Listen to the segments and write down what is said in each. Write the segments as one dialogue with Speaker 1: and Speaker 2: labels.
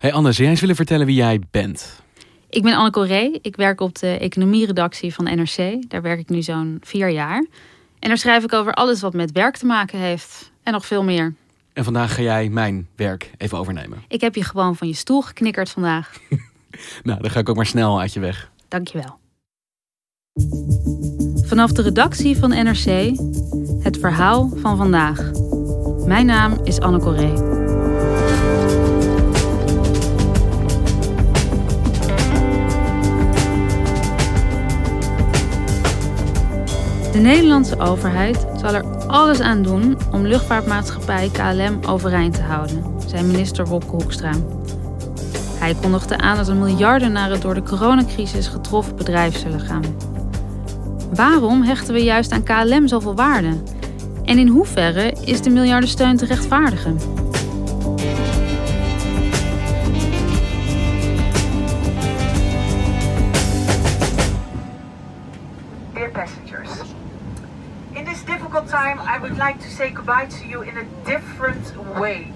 Speaker 1: Hey Anne, zou jij eens willen vertellen wie jij bent?
Speaker 2: Ik ben Anne Corré. Ik werk op de economieredactie van NRC. Daar werk ik nu zo'n vier jaar. En daar schrijf ik over alles wat met werk te maken heeft. En nog veel meer.
Speaker 1: En vandaag ga jij mijn werk even overnemen.
Speaker 2: Ik heb je gewoon van je stoel geknikkerd vandaag.
Speaker 1: Nou, dan ga ik ook maar snel uit je weg.
Speaker 2: Dankjewel. Vanaf de redactie van NRC, het verhaal van vandaag. Mijn naam is Anne Corré. De Nederlandse overheid zal er alles aan doen om luchtvaartmaatschappij KLM overeind te houden, zei minister Wopke Hoekstra. Hij kondigde aan dat er miljarden naar het door de coronacrisis getroffen bedrijf zullen gaan. Waarom hechten we juist aan KLM zoveel waarde? En in hoeverre is de miljardensteun te rechtvaardigen?
Speaker 3: Time, I would like to say goodbye to you in a different way.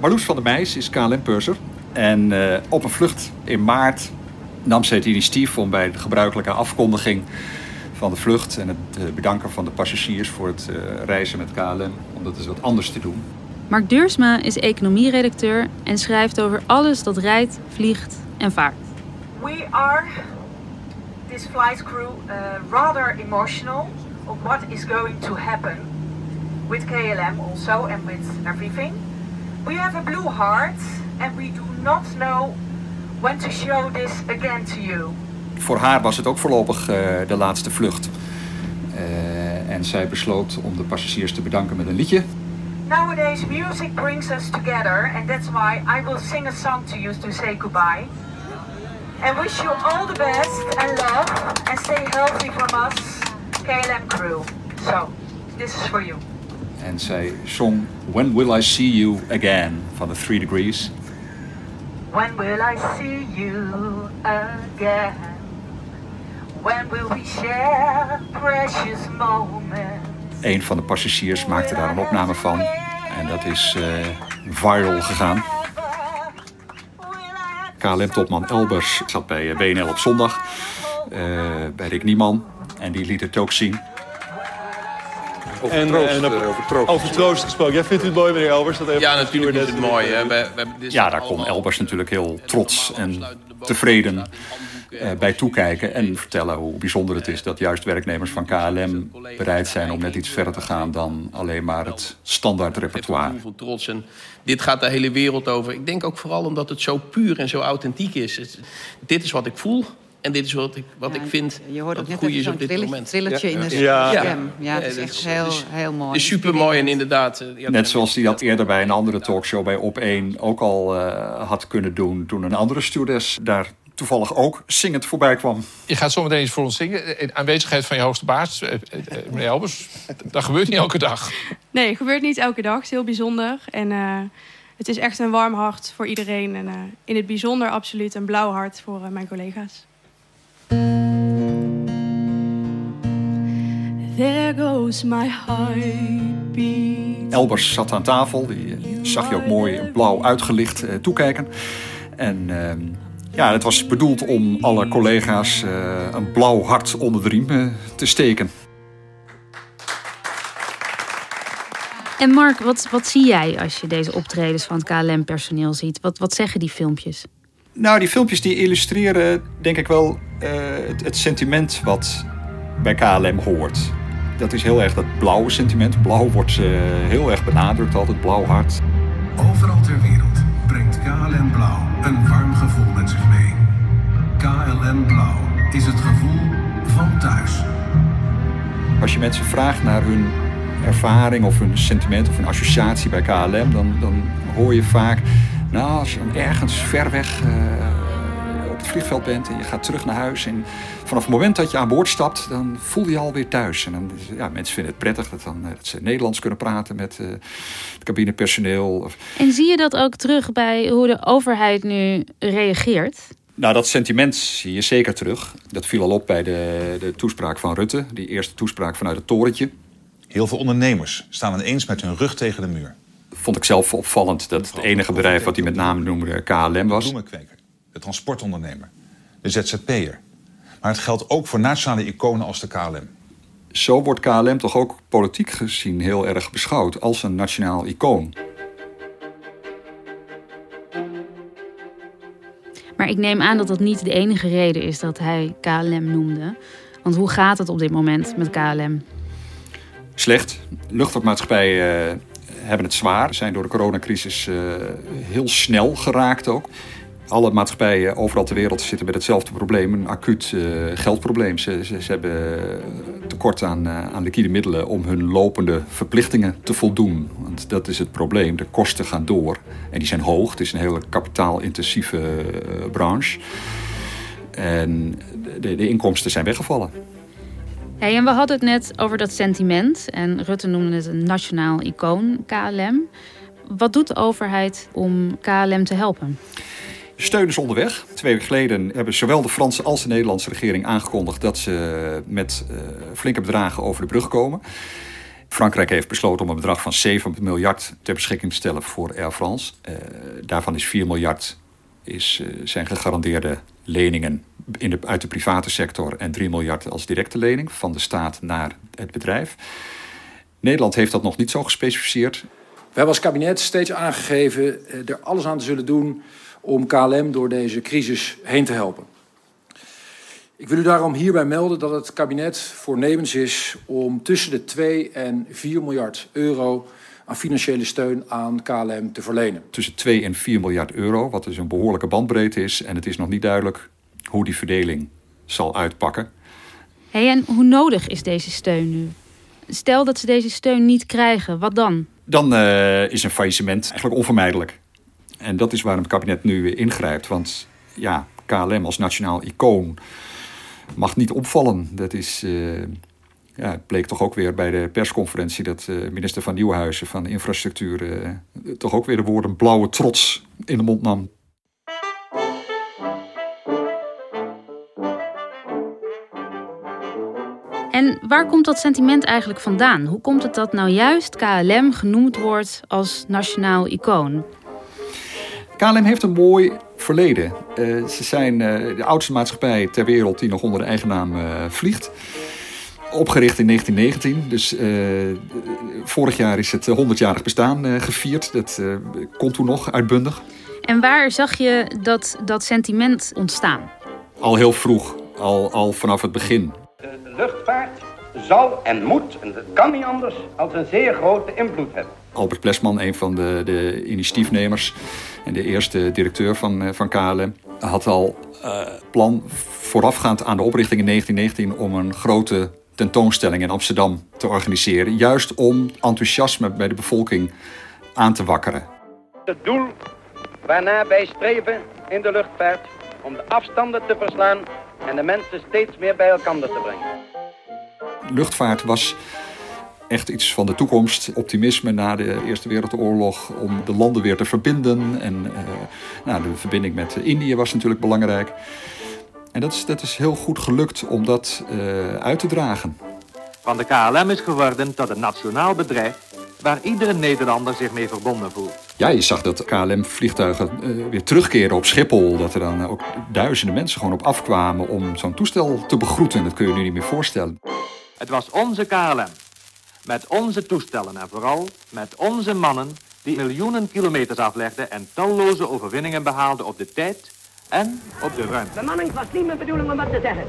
Speaker 4: Marloes van der Meijs is KLM-purser. En eh, op een vlucht in maart nam ze het initiatief om bij de gebruikelijke afkondiging van de vlucht en het eh, bedanken van de passagiers voor het eh, reizen met KLM, om dat eens wat anders te doen.
Speaker 2: Mark Duursma is economieredacteur en schrijft over alles dat rijdt, vliegt en vaart.
Speaker 3: We are, this flight crew, uh, rather emotional of what is going to happen with KLM also and with everything. We have a blue heart and we do not know when to show this again to you.
Speaker 4: Voor haar was het ook voorlopig eh, de laatste vlucht. Eh, en zij besloot om de passagiers te bedanken met een liedje.
Speaker 3: Nowadays, music brings us together, and that's why I will sing a song to you to say goodbye. And wish you all the best and love, and stay healthy from us, KLM crew. So, this is for you.
Speaker 4: En zij zong When Will I See You Again van de Three Degrees.
Speaker 3: When will I see you again? When will we share precious moments?
Speaker 4: Een van de passagiers maakte daar een opname van. En dat is eh, viral gegaan. KLM-topman Elbers zat bij eh, WNL op zondag. Eh, bij Rick Nieman. En die liet het ook zien.
Speaker 5: En, en op- over troost gesproken. Jij vindt u het mooi, meneer Elbers? Dat even
Speaker 6: Ja, natuurlijk is het mooi. Hè. We, we hebben dit
Speaker 4: Ja, daar kon Elbers natuurlijk heel trots en tevreden eh, bij toekijken. En vertellen hoe bijzonder het is dat juist werknemers van KLM bereid zijn om net iets verder te gaan dan alleen maar het standaard repertoire.
Speaker 6: van trots. En dit gaat de hele wereld over. Ik denk ook vooral omdat het zo puur en zo authentiek is. Dit is wat ik voel. En dit is wat ik, wat ik vind
Speaker 7: Je hoort
Speaker 6: dat
Speaker 7: ook
Speaker 6: het
Speaker 7: net even
Speaker 6: is
Speaker 7: zo'n
Speaker 6: op dit
Speaker 7: trilletje,
Speaker 6: moment.
Speaker 7: trilletje in de
Speaker 5: Ja.
Speaker 7: stem. Ja, het is
Speaker 6: dat
Speaker 7: echt
Speaker 6: is-
Speaker 7: heel,
Speaker 6: is-
Speaker 7: heel mooi.
Speaker 6: Is super mooi en inderdaad. eh, ja,
Speaker 4: Net zoals hij dat eerder bij een andere talkshow bij Op1 ook al eh, had kunnen doen. Toen een andere stewardess daar toevallig ook zingend voorbij kwam.
Speaker 8: Je gaat zometeen eens voor ons zingen. In aanwezigheid van je hoogste baas, eh, eh, eh, meneer Elbers. Dat gebeurt niet elke dag.
Speaker 9: Nee, het gebeurt niet elke dag. Het is heel bijzonder. En eh, het is echt een warm hart voor iedereen. En eh, in het bijzonder absoluut een blauw hart voor eh, mijn collega's. There goes my heartbeat.
Speaker 4: Elbers zat aan tafel, die eh, zag je ook mooi blauw uitgelicht eh, toekijken. En ehm, ja, het was bedoeld om alle collega's eh, een blauw hart onder de riem te steken.
Speaker 2: En Mark, wat, wat zie jij als je deze optredens van het KLM-personeel ziet? Wat, wat zeggen die filmpjes?
Speaker 4: Nou, die filmpjes die illustreren denk ik wel eh, het, het sentiment wat bij KLM hoort. Dat is heel erg dat blauwe sentiment. Blauw wordt eh, heel erg benadrukt, altijd blauw hart.
Speaker 7: Overal ter wereld brengt KLM Blauw een warm gevoel met zich mee. KLM Blauw is het gevoel van thuis.
Speaker 4: Als je mensen vraagt naar hun ervaring of hun sentiment of hun associatie bij KLM, dan, dan hoor je vaak, nou, als je dan ergens ver weg eh, op het vliegveld bent en je gaat terug naar huis en vanaf het moment dat je aan boord stapt, dan voel je je alweer thuis. En dan, ja, mensen vinden het prettig dat, dan, eh, dat ze Nederlands kunnen praten met eh, het cabinepersoneel.
Speaker 2: En zie je dat ook terug bij hoe de overheid nu reageert?
Speaker 4: Nou, dat sentiment zie je zeker terug. Dat viel al op bij de, de toespraak van Rutte, die eerste toespraak vanuit het torentje.
Speaker 10: Heel veel ondernemers staan ineens met hun rug tegen de muur.
Speaker 4: Vond ik zelf opvallend dat het enige bedrijf wat hij met name noemde KLM was.
Speaker 10: bloemenkweker, de transportondernemer, de ZZP'er. Maar het geldt ook voor nationale iconen als de KLM.
Speaker 4: Zo wordt KLM toch ook politiek gezien heel erg beschouwd als een nationaal icoon.
Speaker 2: Maar ik neem aan dat dat niet de enige reden is dat hij KLM noemde. Want hoe gaat het op dit moment met KLM?
Speaker 4: Slecht. Luchtvaartmaatschappijen eh, hebben het zwaar. Zijn door de coronacrisis eh, heel snel geraakt ook. Alle maatschappijen overal ter wereld zitten met hetzelfde probleem. Een acuut eh, geldprobleem. Ze, ze, hebben tekort aan, eh, aan liquide middelen om hun lopende verplichtingen te voldoen. Want dat is het probleem. De kosten gaan door. En die zijn hoog. Het is een hele kapitaalintensieve eh, branche. En de, de inkomsten zijn weggevallen.
Speaker 2: En we hadden het net over dat sentiment. En Rutte noemde het een nationaal icoon, KLM. Wat doet de overheid om KLM te helpen?
Speaker 4: Steun is onderweg. Twee weken geleden hebben zowel de Franse als de Nederlandse regering aangekondigd dat ze met uh, flinke bedragen over de brug komen. Frankrijk heeft besloten om een bedrag van 7 miljard ter beschikking te stellen voor Air France. Uh, daarvan is 4 miljard is, uh, zijn gegarandeerde leningen in de, uit de private sector en 3 miljard als directe lening van de staat naar het bedrijf. Nederland heeft dat nog niet zo gespecificeerd.
Speaker 11: We hebben als kabinet steeds aangegeven er alles aan te zullen doen om KLM door deze crisis heen te helpen. Ik wil u daarom hierbij melden dat het kabinet voornemens is om tussen de 2 en 4 miljard euro aan financiële steun aan KLM te verlenen.
Speaker 4: Tussen 2 en 4 miljard euro, wat dus een behoorlijke bandbreedte is. En het is nog niet duidelijk hoe die verdeling zal uitpakken.
Speaker 2: Hey, en hoe nodig is deze steun nu? Stel dat ze deze steun niet krijgen, wat dan?
Speaker 4: Dan uh, is een faillissement eigenlijk onvermijdelijk. En dat is waarom het kabinet nu ingrijpt. Want ja, KLM als nationaal icoon mag niet opvallen. Dat is, uh, ja, het bleek toch ook weer bij de persconferentie dat uh, minister van Nieuwhuizen van Infrastructuur toch ook weer de woorden blauwe trots in de mond nam.
Speaker 2: En waar komt dat sentiment eigenlijk vandaan? Hoe komt het dat nou juist KLM genoemd wordt als nationaal icoon?
Speaker 4: KLM heeft een mooi verleden. Uh, ze zijn uh, de oudste maatschappij ter wereld die nog onder de eigen naam uh, vliegt. Opgericht in 1919, dus vorig jaar is het 100-jarig bestaan gevierd. Dat kon toen nog uitbundig.
Speaker 2: En waar zag je dat, dat sentiment ontstaan?
Speaker 4: Al heel vroeg, al, al vanaf het begin.
Speaker 12: Luchtvaart zal en moet, en dat kan niet anders, als een zeer grote invloed hebben.
Speaker 4: Albert Plesman, een van de, de initiatiefnemers en de eerste directeur van, van KLM, had al uh, plan voorafgaand aan de oprichting in 1919 om een grote tentoonstelling in Amsterdam te organiseren. Juist om enthousiasme bij de bevolking aan te wakkeren.
Speaker 12: Het doel waarna wij streven in de luchtvaart om de afstanden te verslaan en de mensen steeds meer bij elkaar te brengen.
Speaker 4: Luchtvaart was echt iets van de toekomst. Optimisme na de Eerste Wereldoorlog om de landen weer te verbinden. En uh, nou, de verbinding met Indië was natuurlijk belangrijk. En dat is, dat is heel goed gelukt om dat uh, uit te dragen.
Speaker 13: Van de KLM is geworden tot een nationaal bedrijf waar iedere Nederlander zich mee verbonden voelt.
Speaker 4: Ja, je zag dat KLM-vliegtuigen uh, weer terugkeren op Schiphol. Dat er dan ook duizenden mensen gewoon op afkwamen om zo'n toestel te begroeten. Dat kun je nu niet meer voorstellen.
Speaker 13: Het was onze KLM. Met onze toestellen en vooral met onze mannen die miljoenen kilometers aflegden en talloze overwinningen behaalden op de tijd en op de ruimte.
Speaker 14: Bemanning was niet mijn bedoeling om wat te zeggen.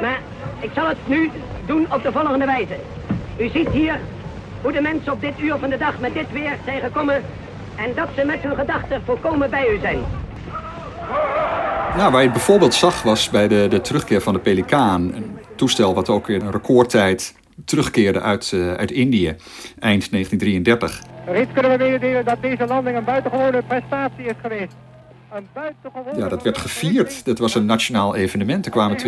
Speaker 14: Maar ik zal het nu doen op de volgende wijze. U ziet hier hoe de mensen op dit uur van de dag met dit weer zijn gekomen... en dat ze met hun gedachten volkomen bij u zijn.
Speaker 4: Ja, waar je het bijvoorbeeld zag was bij de, de terugkeer van de Pelikaan. Een toestel wat ook in een recordtijd terugkeerde uit, uh, uit Indië, eind 1933.
Speaker 15: Reeds kunnen we mededelen dat deze landing een buitengewone prestatie is geweest.
Speaker 4: Ja, dat werd gevierd. Dat was een nationaal evenement. Er kwamen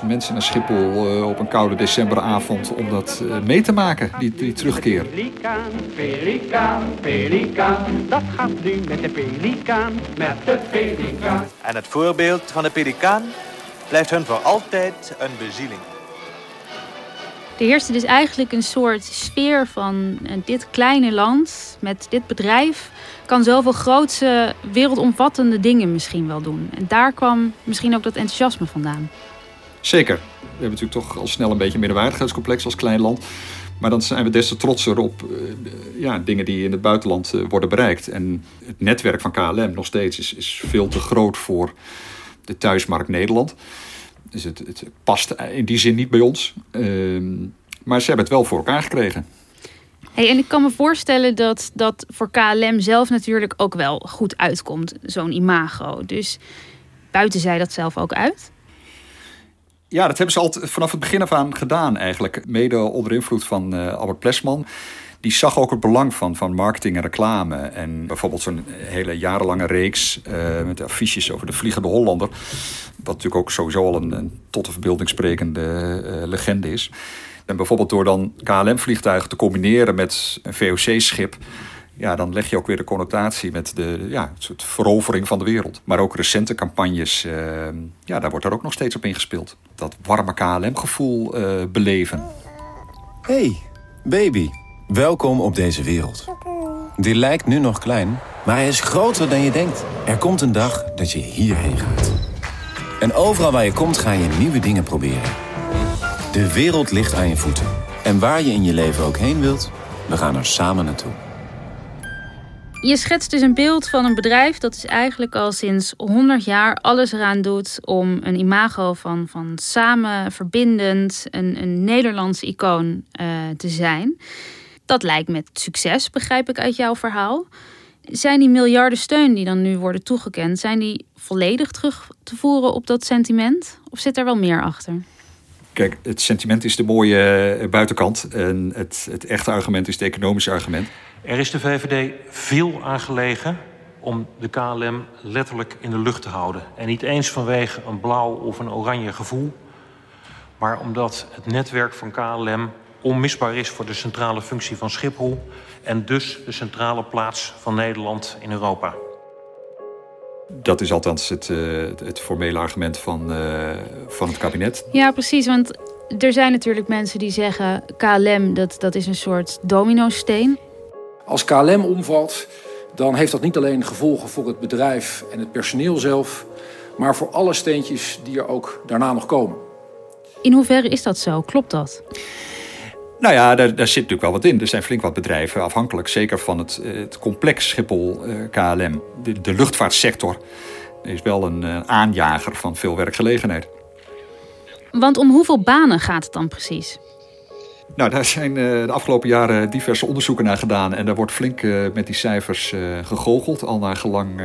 Speaker 4: 20.000 mensen naar Schiphol uh, op een koude decemberavond om dat uh, mee te maken, die, die terugkeer.
Speaker 15: Pelikaan, pelikaan, pelikaan. Dat gaat nu met de pelikaan, met de pelikaan.
Speaker 13: En het voorbeeld van de pelikaan blijft hun voor altijd een bezieling.
Speaker 2: Er heerste dus eigenlijk een soort sfeer van uh, dit kleine land met dit bedrijf kan zoveel grootse, wereldomvattende dingen misschien wel doen. En daar kwam misschien ook dat enthousiasme vandaan.
Speaker 4: Zeker. We hebben natuurlijk toch al snel een beetje een middenwaardigheidscomplex als klein land. Maar dan zijn we des te trotser op uh, ja, dingen die in het buitenland uh, worden bereikt. En het netwerk van KLM nog steeds is, is veel te groot voor de thuismarkt Nederland. Dus het, het past in die zin niet bij ons. Uh, maar ze hebben het wel voor elkaar gekregen.
Speaker 2: Hey, en ik kan me voorstellen dat dat voor KLM zelf natuurlijk ook wel goed uitkomt, zo'n imago. Dus buiten zij dat zelf ook uit?
Speaker 4: Ja, dat hebben ze al vanaf het begin af aan gedaan eigenlijk. Mede onder invloed van uh, Albert Plesman. Die zag ook het belang van, van marketing en reclame. En bijvoorbeeld zo'n hele jarenlange reeks uh, met affiches over de Vliegende Hollander. Wat natuurlijk ook sowieso al een, tot de verbeelding sprekende uh, legende is. En bijvoorbeeld door dan KLM-vliegtuigen te combineren met een VOC-schip... Ja, dan leg je ook weer de connotatie met de ja, soort verovering van de wereld. Maar ook recente campagnes, uh, ja, daar wordt er ook nog steeds op ingespeeld. Dat warme KLM-gevoel beleven.
Speaker 16: Hey, baby. Welkom op deze wereld. Die lijkt nu nog klein, maar hij is groter dan je denkt. Er komt een dag dat je hierheen gaat. En overal waar je komt ga je nieuwe dingen proberen. De wereld ligt aan je voeten. En waar je in je leven ook heen wilt, we gaan er samen naartoe.
Speaker 2: Je schetst dus een beeld van een bedrijf dat is eigenlijk al sinds 100 jaar alles eraan doet om een imago van, van samen verbindend, een, een Nederlands icoon uh, te zijn. Dat lijkt met succes, begrijp ik uit jouw verhaal. Zijn die miljarden steun die dan nu worden toegekend, zijn die volledig terug te voeren op dat sentiment? Of zit er wel meer achter?
Speaker 4: Kijk, het sentiment is de mooie buitenkant. En het, het echte argument is het economische argument.
Speaker 17: Er is de VVD veel aangelegen om de KLM letterlijk in de lucht te houden. En niet eens vanwege een blauw of een oranje gevoel, maar omdat het netwerk van KLM onmisbaar is voor de centrale functie van Schiphol en dus de centrale plaats van Nederland in Europa.
Speaker 4: Dat is althans het, uh, het formele argument van, uh, van het kabinet.
Speaker 2: Ja, precies. Want er zijn natuurlijk mensen die zeggen... KLM, dat, dat is een soort domino-steen.
Speaker 11: Als KLM omvalt, dan heeft dat niet alleen gevolgen voor het bedrijf en het personeel zelf... maar voor alle steentjes die er ook daarna nog komen.
Speaker 2: In hoeverre is dat zo? Klopt dat?
Speaker 4: Nou ja, daar, daar, zit natuurlijk wel wat in. Er zijn flink wat bedrijven afhankelijk, zeker van het, het complex Schiphol uh, KLM. De, de, luchtvaartsector is wel een uh, aanjager van veel werkgelegenheid.
Speaker 2: Want om hoeveel banen gaat het dan precies?
Speaker 4: Nou, daar zijn de afgelopen jaren diverse onderzoeken naar gedaan. En daar wordt flink met die cijfers gegoocheld, al naar gelang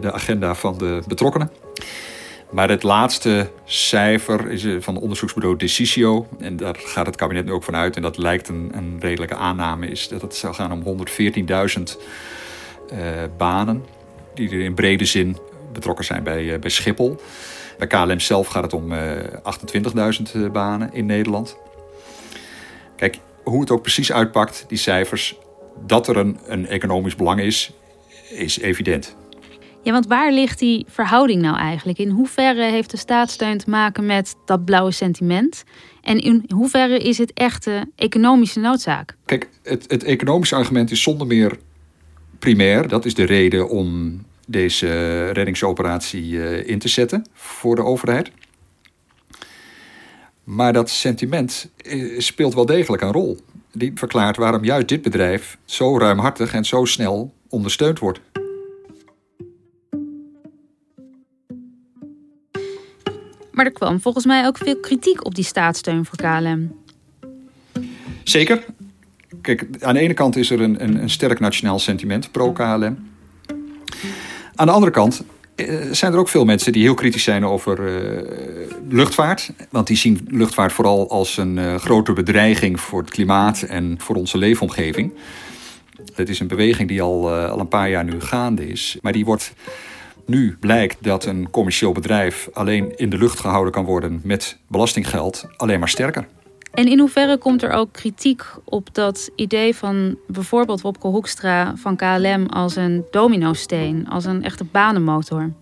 Speaker 4: de agenda van de betrokkenen. Maar het laatste cijfer is van het onderzoeksbureau Decisio. En daar gaat het kabinet nu ook van uit. En dat lijkt een, een redelijke aanname. Is dat het zou gaan om 114.000 uh, banen. Die er in brede zin betrokken zijn bij, uh, bij Schiphol. Bij KLM zelf gaat het om uh, 28.000 banen in Nederland. Kijk, hoe het ook precies uitpakt, die cijfers. Dat er een, een economisch belang is, is evident.
Speaker 2: Ja, want waar ligt die verhouding nou eigenlijk? In hoeverre heeft de staatssteun te maken met dat blauwe sentiment? En in hoeverre is het echte economische noodzaak?
Speaker 4: Kijk, het, het economische argument is zonder meer primair. Dat is de reden om deze reddingsoperatie in te zetten voor de overheid. Maar dat sentiment speelt wel degelijk een rol. Die verklaart waarom juist dit bedrijf zo ruimhartig en zo snel ondersteund wordt.
Speaker 2: Er kwam volgens mij ook veel kritiek op die staatssteun voor KLM.
Speaker 4: Zeker. Kijk, aan de ene kant is er een, een, een sterk nationaal sentiment pro-KLM. Aan de andere kant eh, zijn er ook veel mensen die heel kritisch zijn over uh, luchtvaart. Want die zien luchtvaart vooral als een uh, grote bedreiging voor het klimaat en voor onze leefomgeving. Het is een beweging die al, al een paar jaar nu gaande is. Maar die wordt nu blijkt dat een commercieel bedrijf alleen in de lucht gehouden kan worden met belastinggeld alleen maar sterker.
Speaker 2: En in hoeverre komt er ook kritiek op dat idee van bijvoorbeeld Wopke Hoekstra van KLM als een dominosteen, als een echte banenmotor?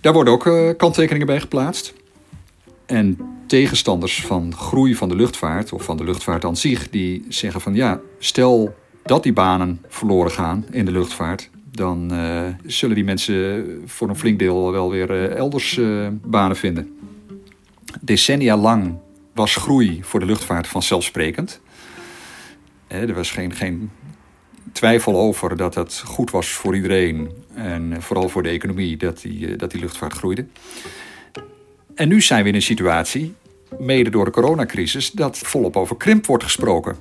Speaker 4: Daar worden ook uh, kanttekeningen bij geplaatst. En tegenstanders van groei van de luchtvaart, of van de luchtvaart aan zich, die zeggen van ja, stel dat die banen verloren gaan in de luchtvaart, dan uh, zullen die mensen voor een flink deel wel weer uh, elders uh, banen vinden. Decennia lang was groei voor de luchtvaart vanzelfsprekend. Er was geen, geen twijfel over dat het goed was voor iedereen en vooral voor de economie dat die, dat die luchtvaart groeide. En nu zijn we in een situatie, mede door de coronacrisis, dat volop over krimp wordt gesproken.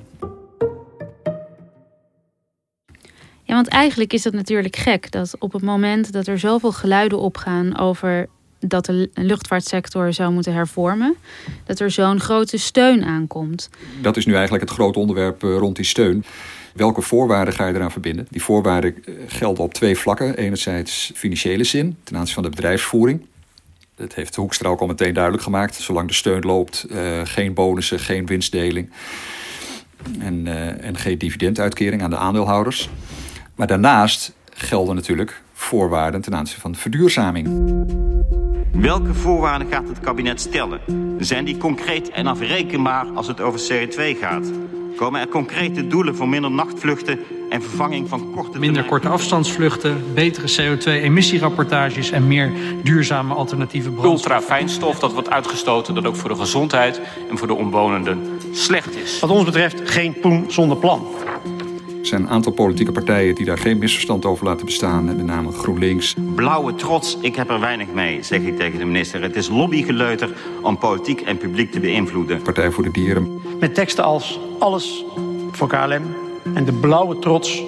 Speaker 2: Ja, want eigenlijk is het natuurlijk gek dat op het moment dat er zoveel geluiden opgaan over dat de luchtvaartsector zou moeten hervormen, dat er zo'n grote steun aankomt.
Speaker 4: Dat is nu eigenlijk het grote onderwerp eh, rond die steun. Welke voorwaarden ga je eraan verbinden? Die voorwaarden eh, gelden op twee vlakken. Enerzijds financiële zin ten aanzien van de bedrijfsvoering. Dat heeft Hoekstra ook al meteen duidelijk gemaakt. Zolang de steun loopt, uh, geen bonussen, geen winstdeling. En, en geen dividenduitkering aan de aandeelhouders. Maar daarnaast gelden natuurlijk voorwaarden ten aanzien van verduurzaming.
Speaker 18: Welke voorwaarden gaat het kabinet stellen? Zijn die concreet en afrekenbaar als het over CO2 gaat? Komen er concrete doelen voor minder nachtvluchten en vervanging van korte...
Speaker 19: Minder korte afstandsvluchten, betere CO2-emissierapportages en meer duurzame alternatieve brandstof.
Speaker 20: Ultrafijnstof dat wordt uitgestoten dat ook voor de gezondheid en voor de omwonenden slecht is.
Speaker 21: Wat ons betreft geen poen zonder plan.
Speaker 4: Er zijn een aantal politieke partijen die daar geen misverstand over laten bestaan. Met name GroenLinks.
Speaker 18: Blauwe trots, ik heb er weinig mee, zeg ik tegen de minister. Het is lobbygeleuter om politiek en publiek te beïnvloeden.
Speaker 4: Partij voor de Dieren.
Speaker 21: Met teksten als alles voor KLM en de blauwe trots...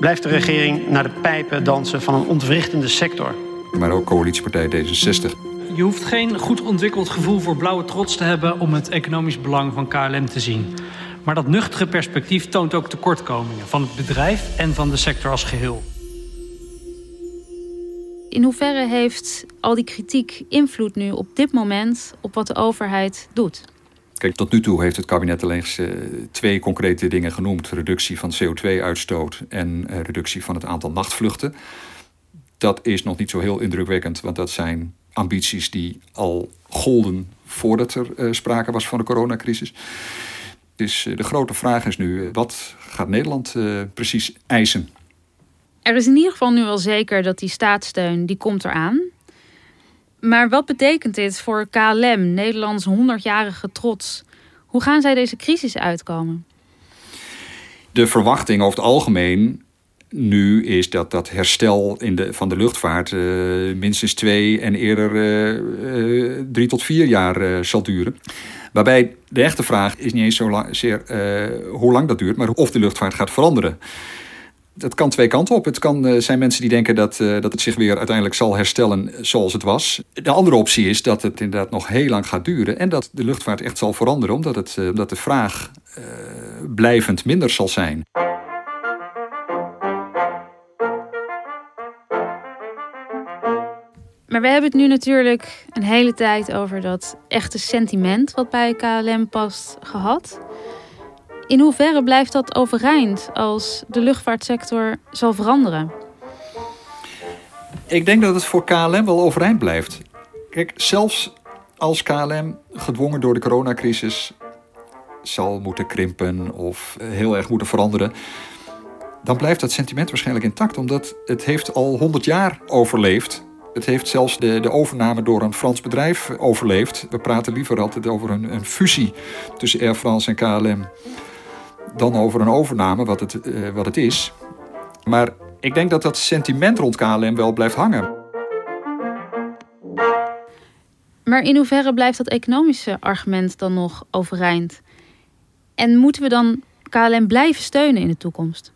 Speaker 21: blijft de regering naar de pijpen dansen van een ontwrichtende sector.
Speaker 4: Maar ook coalitiepartij D66.
Speaker 19: Je hoeft geen goed ontwikkeld gevoel voor blauwe trots te hebben... om het economisch belang van KLM te zien. Maar dat nuchtere perspectief toont ook tekortkomingen van het bedrijf en van de sector als geheel.
Speaker 2: In hoeverre heeft al die kritiek invloed nu op dit moment op wat de overheid doet?
Speaker 4: Kijk, tot nu toe heeft het kabinet alleen uh, twee concrete dingen genoemd: reductie van CO2-uitstoot en uh, reductie van het aantal nachtvluchten. Dat is nog niet zo heel indrukwekkend, want dat zijn ambities die al golden voordat er uh, sprake was van de coronacrisis. Dus de grote vraag is nu, wat gaat Nederland uh, precies eisen?
Speaker 2: Er is in ieder geval nu wel zeker dat die staatssteun, die komt eraan. Maar wat betekent dit voor KLM, Nederlands 100-jarige trots? Hoe gaan zij deze crisis uitkomen?
Speaker 4: De verwachting over het algemeen nu is dat dat herstel in de, van de luchtvaart uh, minstens twee en eerder uh, uh, drie tot vier jaar zal duren. Waarbij de echte vraag is niet eens zo zeer hoe lang dat duurt, maar of de luchtvaart gaat veranderen. Dat kan twee kanten op. Het kan zijn mensen die denken dat, dat het zich weer uiteindelijk zal herstellen zoals het was. De andere optie is dat het inderdaad nog heel lang gaat duren en dat de luchtvaart echt zal veranderen, omdat, het, omdat de vraag blijvend minder zal zijn.
Speaker 2: Maar we hebben het nu natuurlijk een hele tijd over dat echte sentiment wat bij KLM past gehad. In hoeverre blijft dat overeind als de luchtvaartsector zal veranderen?
Speaker 4: Ik denk dat het voor KLM wel overeind blijft. Kijk, zelfs als KLM gedwongen door de coronacrisis zal moeten krimpen of heel erg moeten veranderen, dan blijft dat sentiment waarschijnlijk intact, omdat het heeft al 100 jaar overleefd het heeft zelfs de, de overname door een Frans bedrijf overleefd. We praten liever altijd over een, een fusie tussen Air France en KLM dan over een overname, wat het, uh, wat het is. Maar ik denk dat dat sentiment rond KLM wel blijft hangen.
Speaker 2: Maar in hoeverre blijft dat economische argument dan nog overeind? En moeten we dan KLM blijven steunen in de toekomst?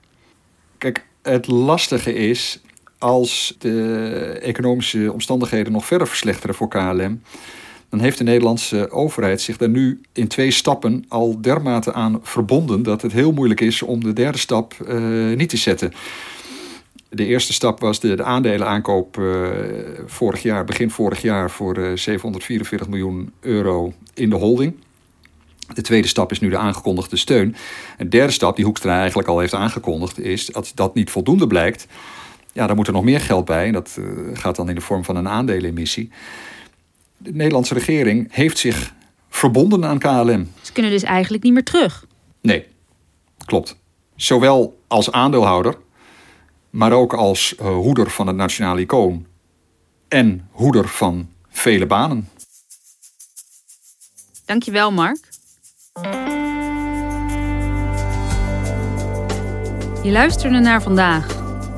Speaker 4: Kijk, het lastige is als de economische omstandigheden nog verder verslechteren voor KLM, dan heeft de Nederlandse overheid zich daar nu in twee stappen al dermate aan verbonden dat het heel moeilijk is om de derde stap uh, niet te zetten. De eerste stap was de, de aandelenaankoop uh, vorig jaar, begin vorig jaar, voor uh, 744 miljoen euro in de holding. De tweede stap is nu de aangekondigde steun. Een derde stap, die Hoekstra eigenlijk al heeft aangekondigd, is dat dat niet voldoende blijkt. Ja, dan moet er nog meer geld bij. Dat uh, gaat dan in de vorm van een aandelenemissie. De Nederlandse regering heeft zich verbonden aan KLM.
Speaker 2: Ze kunnen dus eigenlijk niet meer terug.
Speaker 4: Nee, klopt. Zowel als aandeelhouder, maar ook als uh, hoeder van het nationale icoon. En hoeder van vele banen.
Speaker 2: Dankjewel, Mark. Je luisterde naar vandaag,